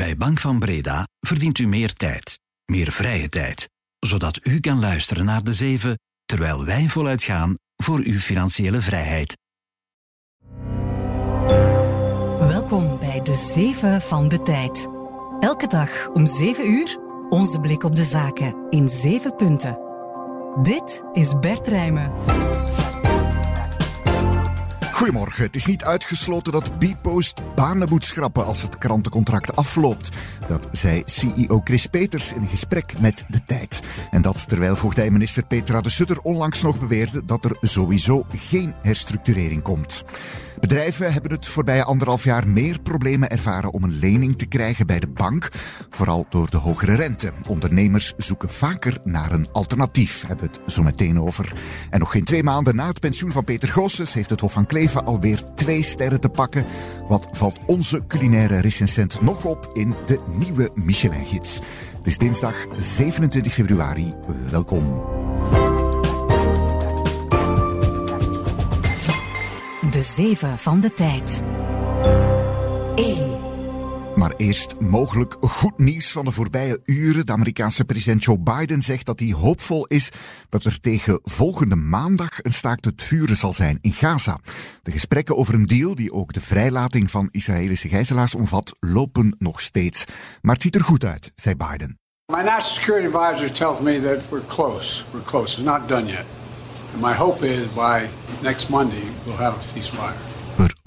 Bij Bank van Breda verdient u meer tijd, meer vrije tijd, zodat u kan luisteren naar de zeven terwijl wij voluit gaan voor uw financiële vrijheid. Welkom bij de zeven van de tijd. Elke dag om 7 uur onze blik op de zaken in 7 punten. Dit is Bert Rijmen. Goedemorgen. Het is niet uitgesloten dat Bpost banen moet schrappen als het krantencontract afloopt. Dat zei CEO Chris Peters in gesprek met De Tijd. En dat terwijl voogdijminister Petra de Sutter onlangs nog beweerde dat er sowieso geen herstructurering komt. Bedrijven hebben het voorbije anderhalf jaar meer problemen ervaren om een lening te krijgen bij de bank, vooral door de hogere rente. Ondernemers zoeken vaker naar een alternatief, hebben we het zo meteen over. En nog geen twee maanden na het pensioen van Peter Goossens heeft het Hof van Alweer twee sterren te pakken. Wat valt onze culinaire recensent nog op in de nieuwe Michelin-gids? Het is dinsdag 27 februari. Welkom. De zeven van de tijd. 1. Maar eerst mogelijk goed nieuws van de voorbije uren. De Amerikaanse president Joe Biden zegt dat hij hoopvol is dat er tegen volgende maandag een staakt het vuren zal zijn in Gaza. De gesprekken over een deal die ook de vrijlating van Israëlische gijzelaars omvat, lopen nog steeds. Maar het ziet er goed uit, zei Biden. My national security advisor tells me that we're close. We're close. It's not done yet. And my hope is by next Monday we'll have a ceasefire.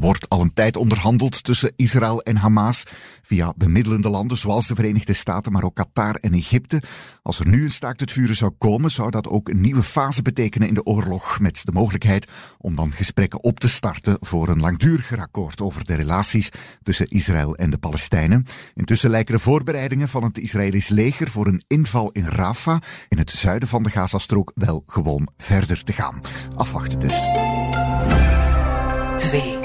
Wordt al een tijd onderhandeld tussen Israël en Hamas via bemiddelende landen zoals de Verenigde Staten, maar ook Qatar en Egypte. Als er nu een staakt het vuren zou komen, zou dat ook een nieuwe fase betekenen in de oorlog, met de mogelijkheid om dan gesprekken op te starten voor een langduriger akkoord over de relaties tussen Israël en de Palestijnen. Intussen lijken de voorbereidingen van het Israëlisch leger voor een inval in Rafah, in het zuiden van de Gazastrook, wel gewoon verder te gaan. Afwachten dus. 2.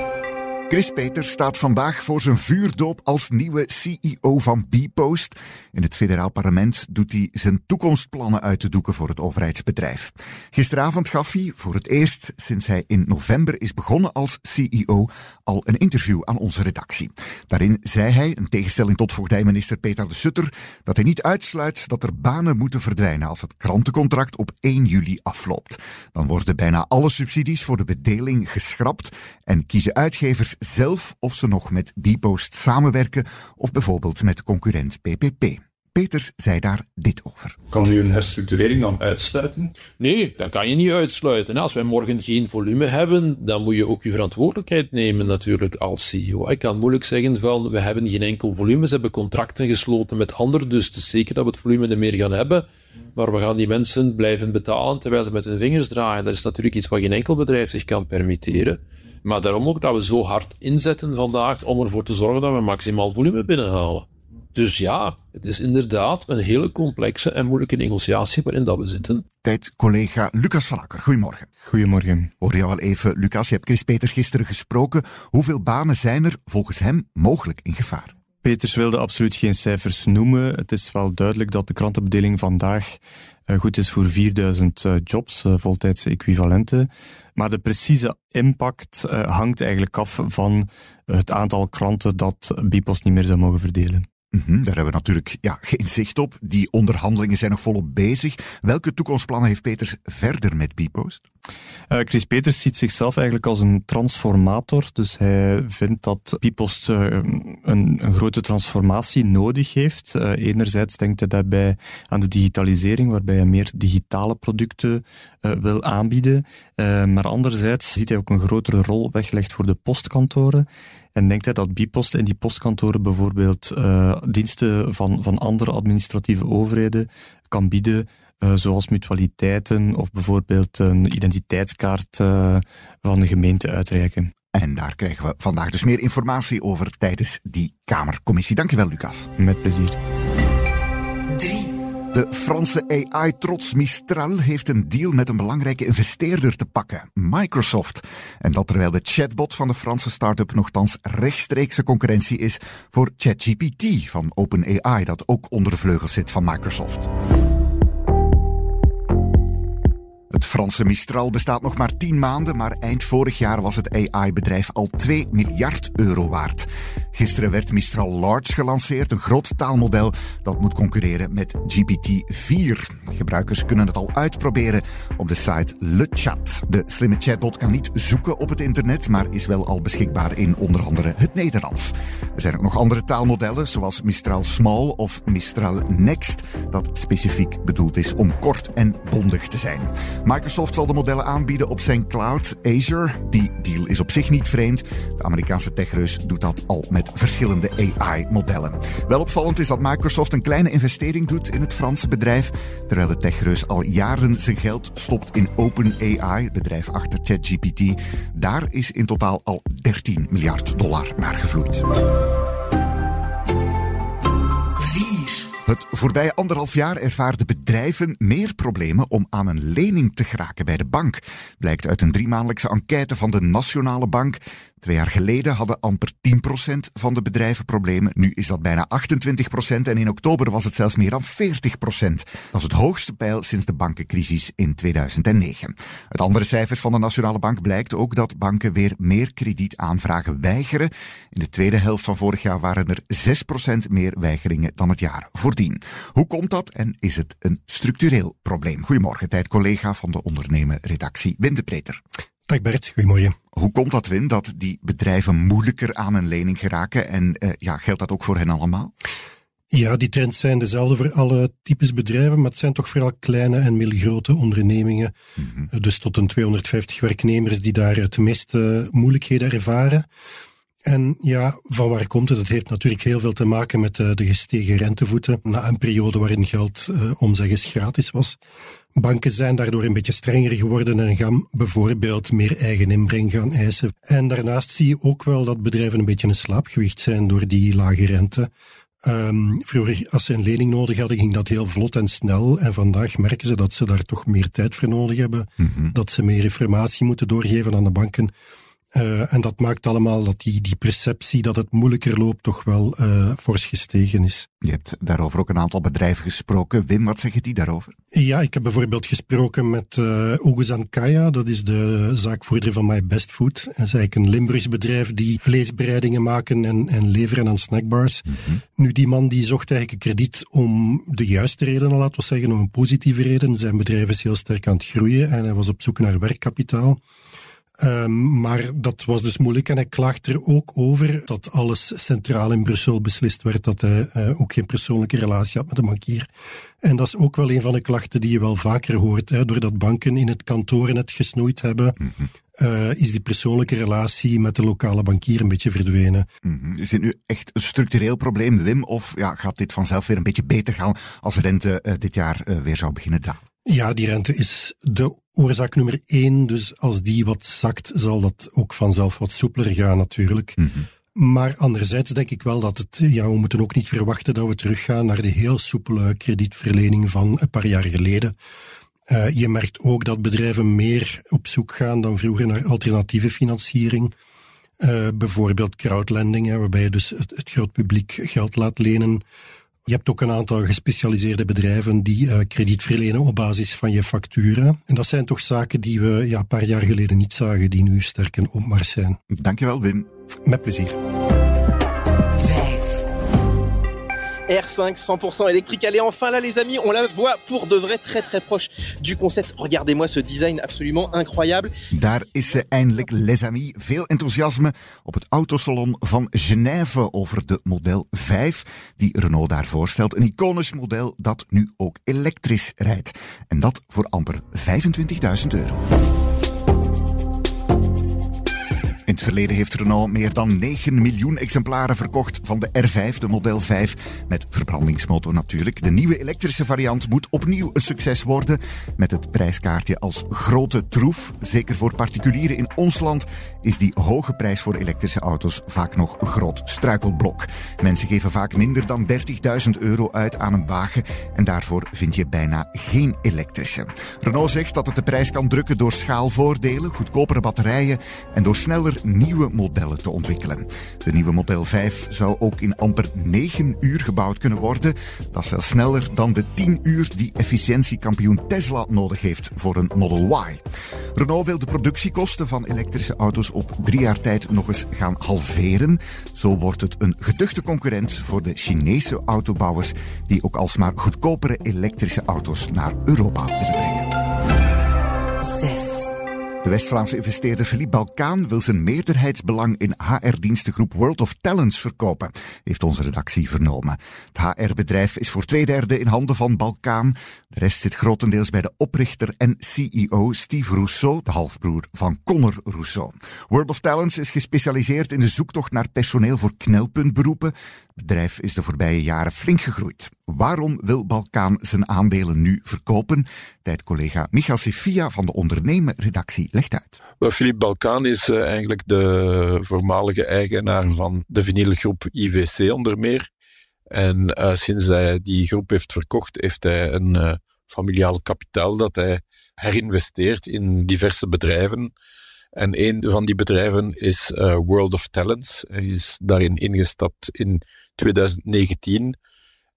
Chris Peters staat vandaag voor zijn vuurdoop als nieuwe CEO van Bpost. In het federaal parlement doet hij zijn toekomstplannen uit te doeken voor het overheidsbedrijf. Gisteravond gaf hij voor het eerst sinds hij in november is begonnen als CEO al een interview aan onze redactie. Daarin zei hij, in tegenstelling tot voogdijminister Peter de Sutter, dat hij niet uitsluit dat er banen moeten verdwijnen als het krantencontract op 1 juli afloopt. Dan worden bijna alle subsidies voor de bedeling geschrapt en kiezen uitgevers zelf of ze nog met Bpost samenwerken of bijvoorbeeld met concurrent PPP. Peters zei daar dit over. Kan u een herstructurering dan uitsluiten? Nee, dat kan je niet uitsluiten. Als wij morgen geen volume hebben, dan moet je ook je verantwoordelijkheid nemen natuurlijk als CEO. Ik kan moeilijk zeggen van, we hebben geen enkel volume, ze hebben contracten gesloten met anderen, dus het is zeker dat we het volume er meer gaan hebben. Maar we gaan die mensen blijven betalen terwijl ze met hun vingers draaien. Dat is natuurlijk iets wat geen enkel bedrijf zich kan permitteren. Maar daarom ook dat we zo hard inzetten vandaag om ervoor te zorgen dat we maximaal volume binnenhalen. Dus ja, het is inderdaad een hele complexe en moeilijke negotiatie waarin dat we zitten. Tijd collega Lucas van Akker. Goedemorgen. Goedemorgen. Hoor je al even, Lucas, je hebt Chris Peters gisteren gesproken. Hoeveel banen zijn er volgens hem mogelijk in gevaar? Peters wilde absoluut geen cijfers noemen. Het is wel duidelijk dat de krantenbedeling vandaag uh, goed is voor 4000 uh, jobs, uh, voltijdse equivalenten. Maar de precieze impact hangt eigenlijk af van het aantal kranten dat Bpost niet meer zou mogen verdelen. -hmm, daar hebben we natuurlijk ja, geen zicht op. Die onderhandelingen zijn nog volop bezig. Welke toekomstplannen heeft Peters verder met Bpost? Uh, Chris Peters ziet zichzelf eigenlijk als een transformator. Dus hij vindt dat Bpost uh, een, een, grote transformatie nodig heeft. Uh, enerzijds denkt hij daarbij aan de digitalisering, waarbij hij meer digitale producten wil aanbieden. maar anderzijds ziet hij ook een grotere rol weggelegd voor de postkantoren. En denkt hij dat Bipost in die postkantoren bijvoorbeeld uh, diensten van, van andere administratieve overheden kan bieden, uh, zoals mutualiteiten of bijvoorbeeld een identiteitskaart uh, van de gemeente uitreiken. En daar krijgen we vandaag dus meer informatie over tijdens die Kamercommissie. Dankjewel, Lucas. Met plezier. 3. De Franse AI-trots Mistral heeft een deal met een belangrijke investeerder te pakken, Microsoft. En dat terwijl de chatbot van de Franse start-up nogthans rechtstreekse concurrentie is voor ChatGPT van OpenAI, dat ook onder de vleugels zit van Microsoft. Het Franse Mistral bestaat nog maar 10 maanden, maar eind vorig jaar was het AI-bedrijf al 2 miljard euro waard. Gisteren werd Mistral Large gelanceerd, een groot taalmodel dat moet concurreren met GPT-4. Gebruikers kunnen het al uitproberen op de site LeChat. De slimme chatbot kan niet zoeken op het internet, maar is wel al beschikbaar in onder andere het Nederlands. Er zijn ook nog andere taalmodellen, zoals Mistral Small of Mistral Next, dat specifiek bedoeld is om kort en bondig te zijn. Microsoft zal de modellen aanbieden op zijn cloud Azure. Die deal is op zich niet vreemd. De Amerikaanse techreus doet dat al met verschillende AI-modellen. Wel opvallend is dat Microsoft een kleine investering doet in het Franse bedrijf, terwijl de techreus al jaren zijn geld stopt in OpenAI, het bedrijf achter ChatGPT. Daar is in totaal al 13 miljard dollar naar gevloeid. Het voorbije anderhalf jaar ervaarden bedrijven meer problemen om aan een lening te geraken bij de bank. Blijkt uit een driemaandelijkse enquête van de Nationale Bank. Twee jaar geleden hadden amper 10% van de bedrijven problemen. Nu is dat bijna 28% en in oktober was het zelfs meer dan 40%. Dat is het hoogste pijl sinds de bankencrisis in 2009. Uit andere cijfers van de Nationale Bank blijkt ook dat banken weer meer kredietaanvragen weigeren. In de tweede helft van vorig jaar waren er 6% meer weigeringen dan het jaar voordien. Hoe komt dat en is het een structureel probleem? Goedemorgen, tijd-collega van de ondernemen redactie. Dag Bert, goedemorgen. Hoe komt dat, Wim, dat die bedrijven moeilijker aan een lening geraken? En uh, ja, geldt dat ook voor hen allemaal? Ja, die trends zijn dezelfde voor alle types bedrijven, maar het zijn toch vooral kleine en middelgrote ondernemingen. Mm -hmm. Dus tot een 250 werknemers die daar het meeste moeilijkheden ervaren. En ja, van waar komt het? Het heeft natuurlijk heel veel te maken met de, de gestegen rentevoeten. Na een periode waarin geld uh, omzeggens gratis was. Banken zijn daardoor een beetje strenger geworden en gaan bijvoorbeeld meer eigen inbreng gaan eisen. En daarnaast zie je ook wel dat bedrijven een beetje een slaapgewicht zijn door die lage rente. Um, vroeger, als ze een lening nodig hadden, ging dat heel vlot en snel. En vandaag merken ze dat ze daar toch meer tijd voor nodig hebben. Mm -hmm. Dat ze meer informatie moeten doorgeven aan de banken. Uh, en dat maakt allemaal dat die, die perceptie dat het moeilijker loopt toch wel uh, fors gestegen is. Je hebt daarover ook een aantal bedrijven gesproken. Wim, wat zeggen die daarover? Ja, ik heb bijvoorbeeld gesproken met uh, Oguzan Kaya. Dat is de zaakvoerder van My Best Food. Dat is eigenlijk een Limburgs bedrijf die vleesbereidingen maken en, en leveren aan snackbars. Mm -hmm. Nu, die man die zocht eigenlijk een krediet om de juiste redenen, laten we zeggen, om een positieve reden. Zijn bedrijf is heel sterk aan het groeien en hij was op zoek naar werkkapitaal. Um, maar dat was dus moeilijk en hij klaagt er ook over dat alles centraal in Brussel beslist werd, dat hij uh, ook geen persoonlijke relatie had met de bankier. En dat is ook wel een van de klachten die je wel vaker hoort, hè, doordat banken in het kantoor het gesnoeid hebben. Mm -hmm. Uh, is die persoonlijke relatie met de lokale bankier een beetje verdwenen. Mm -hmm. Is dit nu echt een structureel probleem, Wim? Of ja, gaat dit vanzelf weer een beetje beter gaan als rente uh, dit jaar weer zou beginnen dalen? Ja, die rente is de oorzaak nummer één. Dus als die wat zakt, zal dat ook vanzelf wat soepeler gaan natuurlijk. Mm -hmm. Maar anderzijds denk ik wel dat het, ja, we moeten ook niet verwachten dat we teruggaan naar de heel soepele kredietverlening van een paar jaar geleden. Uh, je merkt ook dat bedrijven meer op zoek gaan dan vroeger naar alternatieve financiering. Uh, bijvoorbeeld crowdlending, hè, waarbij je dus het, het groot publiek geld laat lenen. Je hebt ook een aantal gespecialiseerde bedrijven die uh, krediet verlenen op basis van je facturen. En dat zijn toch zaken die we ja, een paar jaar geleden niet zagen, die nu sterk in opmars zijn. Dankjewel, Wim. Met plezier. R5 100% électrique. Elle est enfin là les amis, on la voit pour de vrai très très proche du concept. Regardez-moi ce design absolument incroyable. Daar is ze eindelijk les amis. Veel enthousiasme op het autosalon van Genève over de model 5 die Renault daar voorstelt. Een iconisch model dat nu ook elektrisch rijdt. En dat voor amper 25.000 euro. In het verleden heeft Renault meer dan 9 miljoen exemplaren verkocht van de R5, de model 5, met verbrandingsmotor natuurlijk. De nieuwe elektrische variant moet opnieuw een succes worden, met het prijskaartje als grote troef. Zeker voor particulieren in ons land is die hoge prijs voor elektrische auto's vaak nog een groot struikelblok. Mensen geven vaak minder dan 30.000 euro uit aan een wagen en daarvoor vind je bijna geen elektrische. Renault zegt dat het de prijs kan drukken door schaalvoordelen, goedkopere batterijen en door sneller nieuwe modellen te ontwikkelen. De nieuwe Model 5 zou ook in amper 9 uur gebouwd kunnen worden. Dat is zelfs sneller dan de 10 uur die efficiëntiekampioen Tesla nodig heeft voor een Model Y. Renault wil de productiekosten van elektrische auto's op drie jaar tijd nog eens gaan halveren. Zo wordt het een geduchte concurrent voor de Chinese autobouwers die ook alsmaar goedkopere elektrische auto's naar Europa willen brengen. 6. De West-Vlaamse investeerder Philippe Balkaan wil zijn meerderheidsbelang in HR-dienstengroep World of Talents verkopen, heeft onze redactie vernomen. Het HR-bedrijf is voor twee derde in handen van Balkaan. De rest zit grotendeels bij de oprichter en CEO Steve Rousseau, de halfbroer van Conor Rousseau. World of Talents is gespecialiseerd in de zoektocht naar personeel voor knelpuntberoepen. Het bedrijf is de voorbije jaren flink gegroeid. Waarom wil Balkaan zijn aandelen nu verkopen? Tijd-collega Michal Sefia van de ondernemerredactie legt uit. Wel, Philippe Balkaan is uh, eigenlijk de voormalige eigenaar van de vinylgroep IVC onder meer. En uh, sinds hij die groep heeft verkocht, heeft hij een uh, familiaal kapitaal dat hij herinvesteert in diverse bedrijven. En een van die bedrijven is World of Talents. Hij is daarin ingestapt in 2019.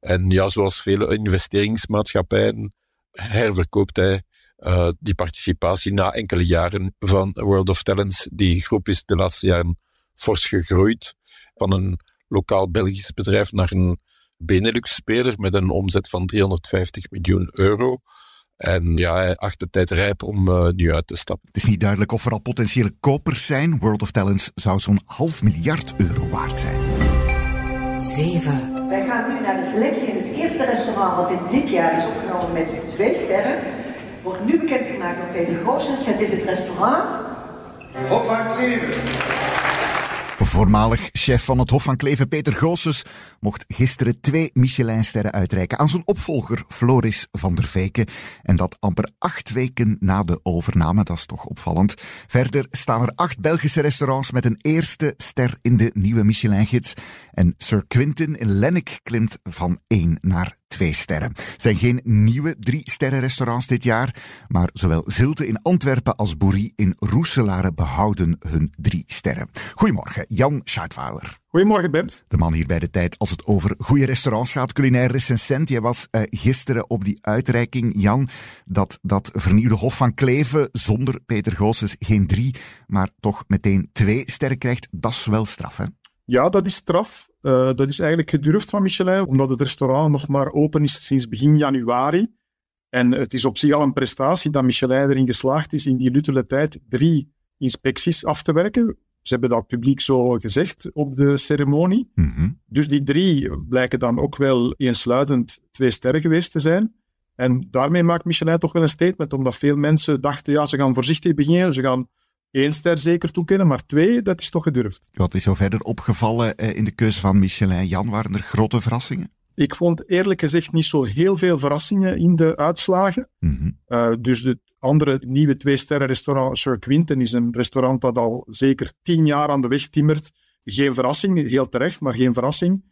En ja, zoals vele investeringsmaatschappijen herverkoopt hij uh, die participatie na enkele jaren van World of Talents. Die groep is de laatste jaren fors gegroeid. Van een lokaal Belgisch bedrijf naar een Benelux-speler met een omzet van 350 miljoen euro. En ja, hij acht de tijd rijp om uh, nu uit te stappen. Het is niet duidelijk of er al potentiële kopers zijn. World of Talents zou zo'n half miljard euro waard zijn. 7. Wij gaan nu naar de selectie in het eerste restaurant wat in dit jaar is opgenomen met twee sterren. Wordt nu bekendgemaakt door Peter Goossens. Het is het restaurant... Hof van Kleven. Voormalig chef van het Hof van Kleven, Peter Goossens, mocht gisteren twee Michelinsterren uitreiken aan zijn opvolger Floris van der Veken. En dat amper acht weken na de overname, dat is toch opvallend. Verder staan er acht Belgische restaurants met een eerste ster in de nieuwe Michelin-gids. En Sir Quentin in Lennik klimt van één naar twee sterren. Het zijn geen nieuwe drie sterren restaurants dit jaar, maar zowel Zilte in Antwerpen als Boerie in Roeselare behouden hun drie sterren. Goedemorgen, Jan Scheidweiler. Goedemorgen, Bert. De man hier bij de tijd als het over goede restaurants gaat, culinair recensent. Jij was uh, gisteren op die uitreiking, Jan, dat dat vernieuwde Hof van Kleven zonder Peter Goossens geen drie, maar toch meteen twee sterren krijgt. Dat is wel straf, hè? Ja, dat is straf. Uh, dat is eigenlijk gedurfd van Michelin, omdat het restaurant nog maar open is sinds begin januari. En het is op zich al een prestatie dat Michelin erin geslaagd is in die luttele tijd drie inspecties af te werken. Ze hebben dat publiek zo gezegd op de ceremonie. Mm -hmm. Dus die drie blijken dan ook wel eensluidend twee sterren geweest te zijn. En daarmee maakt Michelin toch wel een statement, omdat veel mensen dachten, ja, ze gaan voorzichtig beginnen, ze gaan één ster zeker toekennen, maar twee, dat is toch gedurfd. Wat is zo verder opgevallen in de keuze van Michelin? Jan, waren er grote verrassingen? Ik vond eerlijk gezegd niet zo heel veel verrassingen in de uitslagen. Mm -hmm. uh, dus de andere nieuwe twee-sterren restaurant Sir Quinten is een restaurant dat al zeker tien jaar aan de weg timmert. Geen verrassing, heel terecht, maar geen verrassing.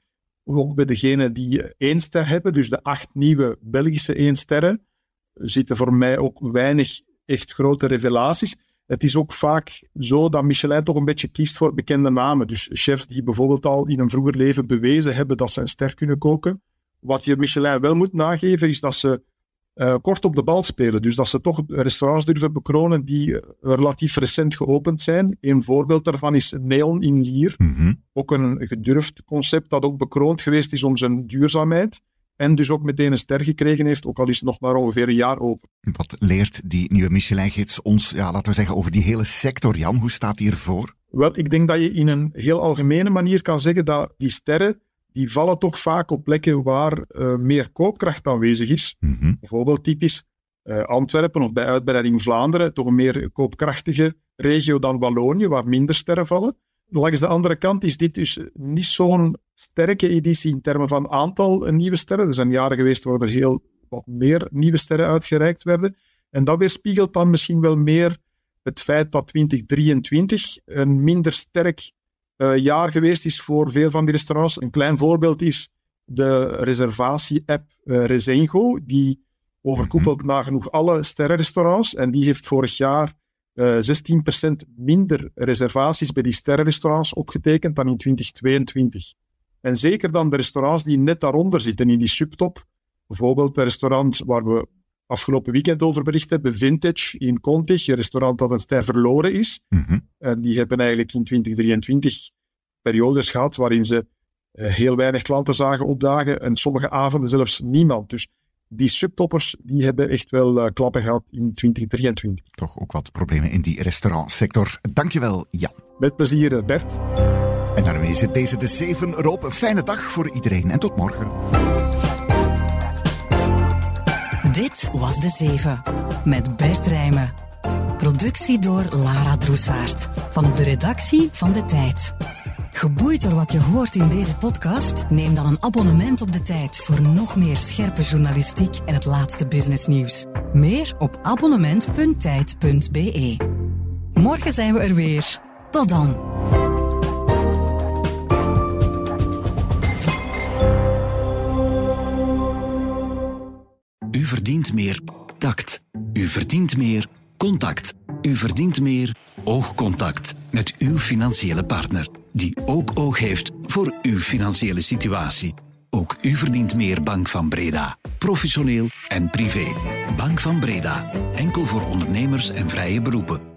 Ook bij degenen die één ster hebben, dus de acht nieuwe Belgische één sterren, zitten voor mij ook weinig echt grote revelaties. Het is ook vaak zo dat Michelin toch een beetje kiest voor bekende namen. Dus chefs die bijvoorbeeld al in een vroeger leven bewezen hebben dat ze een ster kunnen koken. Wat je Michelin wel moet nageven, is dat ze uh, kort op de bal spelen. Dus dat ze toch restaurants durven bekronen die uh, relatief recent geopend zijn. Een voorbeeld daarvan is Neon in Lier. Mm -hmm. Ook een gedurfd concept dat ook bekroond geweest is om zijn duurzaamheid. En dus ook meteen een ster gekregen heeft, ook al is het nog maar ongeveer een jaar open. Wat leert die nieuwe Michelin-gids ons, ja, laten we zeggen, over die hele sector, Jan? Hoe staat die ervoor? Wel, ik denk dat je in een heel algemene manier kan zeggen dat die sterren, die vallen toch vaak op plekken waar uh, meer koopkracht aanwezig is. Mm -hmm. Bijvoorbeeld typisch uh, Antwerpen of bij uitbreiding Vlaanderen, toch een meer koopkrachtige regio dan Wallonië, waar minder sterren vallen. Langs de andere kant is dit dus niet zo'n sterke editie in termen van aantal nieuwe sterren. Er zijn jaren geweest waar er heel wat meer nieuwe sterren uitgereikt werden. En dat weerspiegelt dan misschien wel meer het feit dat 2023 een minder sterk uh, jaar geweest is voor veel van die restaurants. Een klein voorbeeld is de reservatie-app uh, Resengo, die overkoepelt mm -hmm. nagenoeg alle sterrenrestaurants. En die heeft vorig jaar uh, 16% minder reservaties bij die sterrenrestaurants opgetekend dan in 2022. En zeker dan de restaurants die net daaronder zitten, in die subtop. Bijvoorbeeld het restaurant waar we afgelopen weekend over bericht hebben, Vintage in Contig, een restaurant dat een ster verloren is. En die hebben eigenlijk in 2023 periodes gehad waarin ze uh, heel weinig klanten zagen opdagen en sommige avonden zelfs niemand. Dus die subtoppers die hebben echt wel uh, klappen gehad in 2023. Toch ook wat problemen in die restaurantsector. Dankjewel, Jan. Met plezier, Bert. En daarmee zit deze de 7 erop. Een fijne dag voor iedereen en tot morgen. Dit was de 7 met Bert Rijmen. Productie door Lara Droesaert van de redactie van De Tijd. Geboeid door wat je hoort in deze podcast? Neem dan een abonnement op De Tijd voor nog meer scherpe journalistiek en het laatste businessnieuws. Meer op abonnement.tijd.be. Morgen zijn we er weer. Tot dan. U verdient meer tact. U verdient meer contact. U verdient meer oogcontact met uw financiële partner, die ook oog heeft voor uw financiële situatie. Ook u verdient meer Bank van Breda. Professioneel en privé. Bank van Breda. Enkel voor ondernemers en vrije beroepen.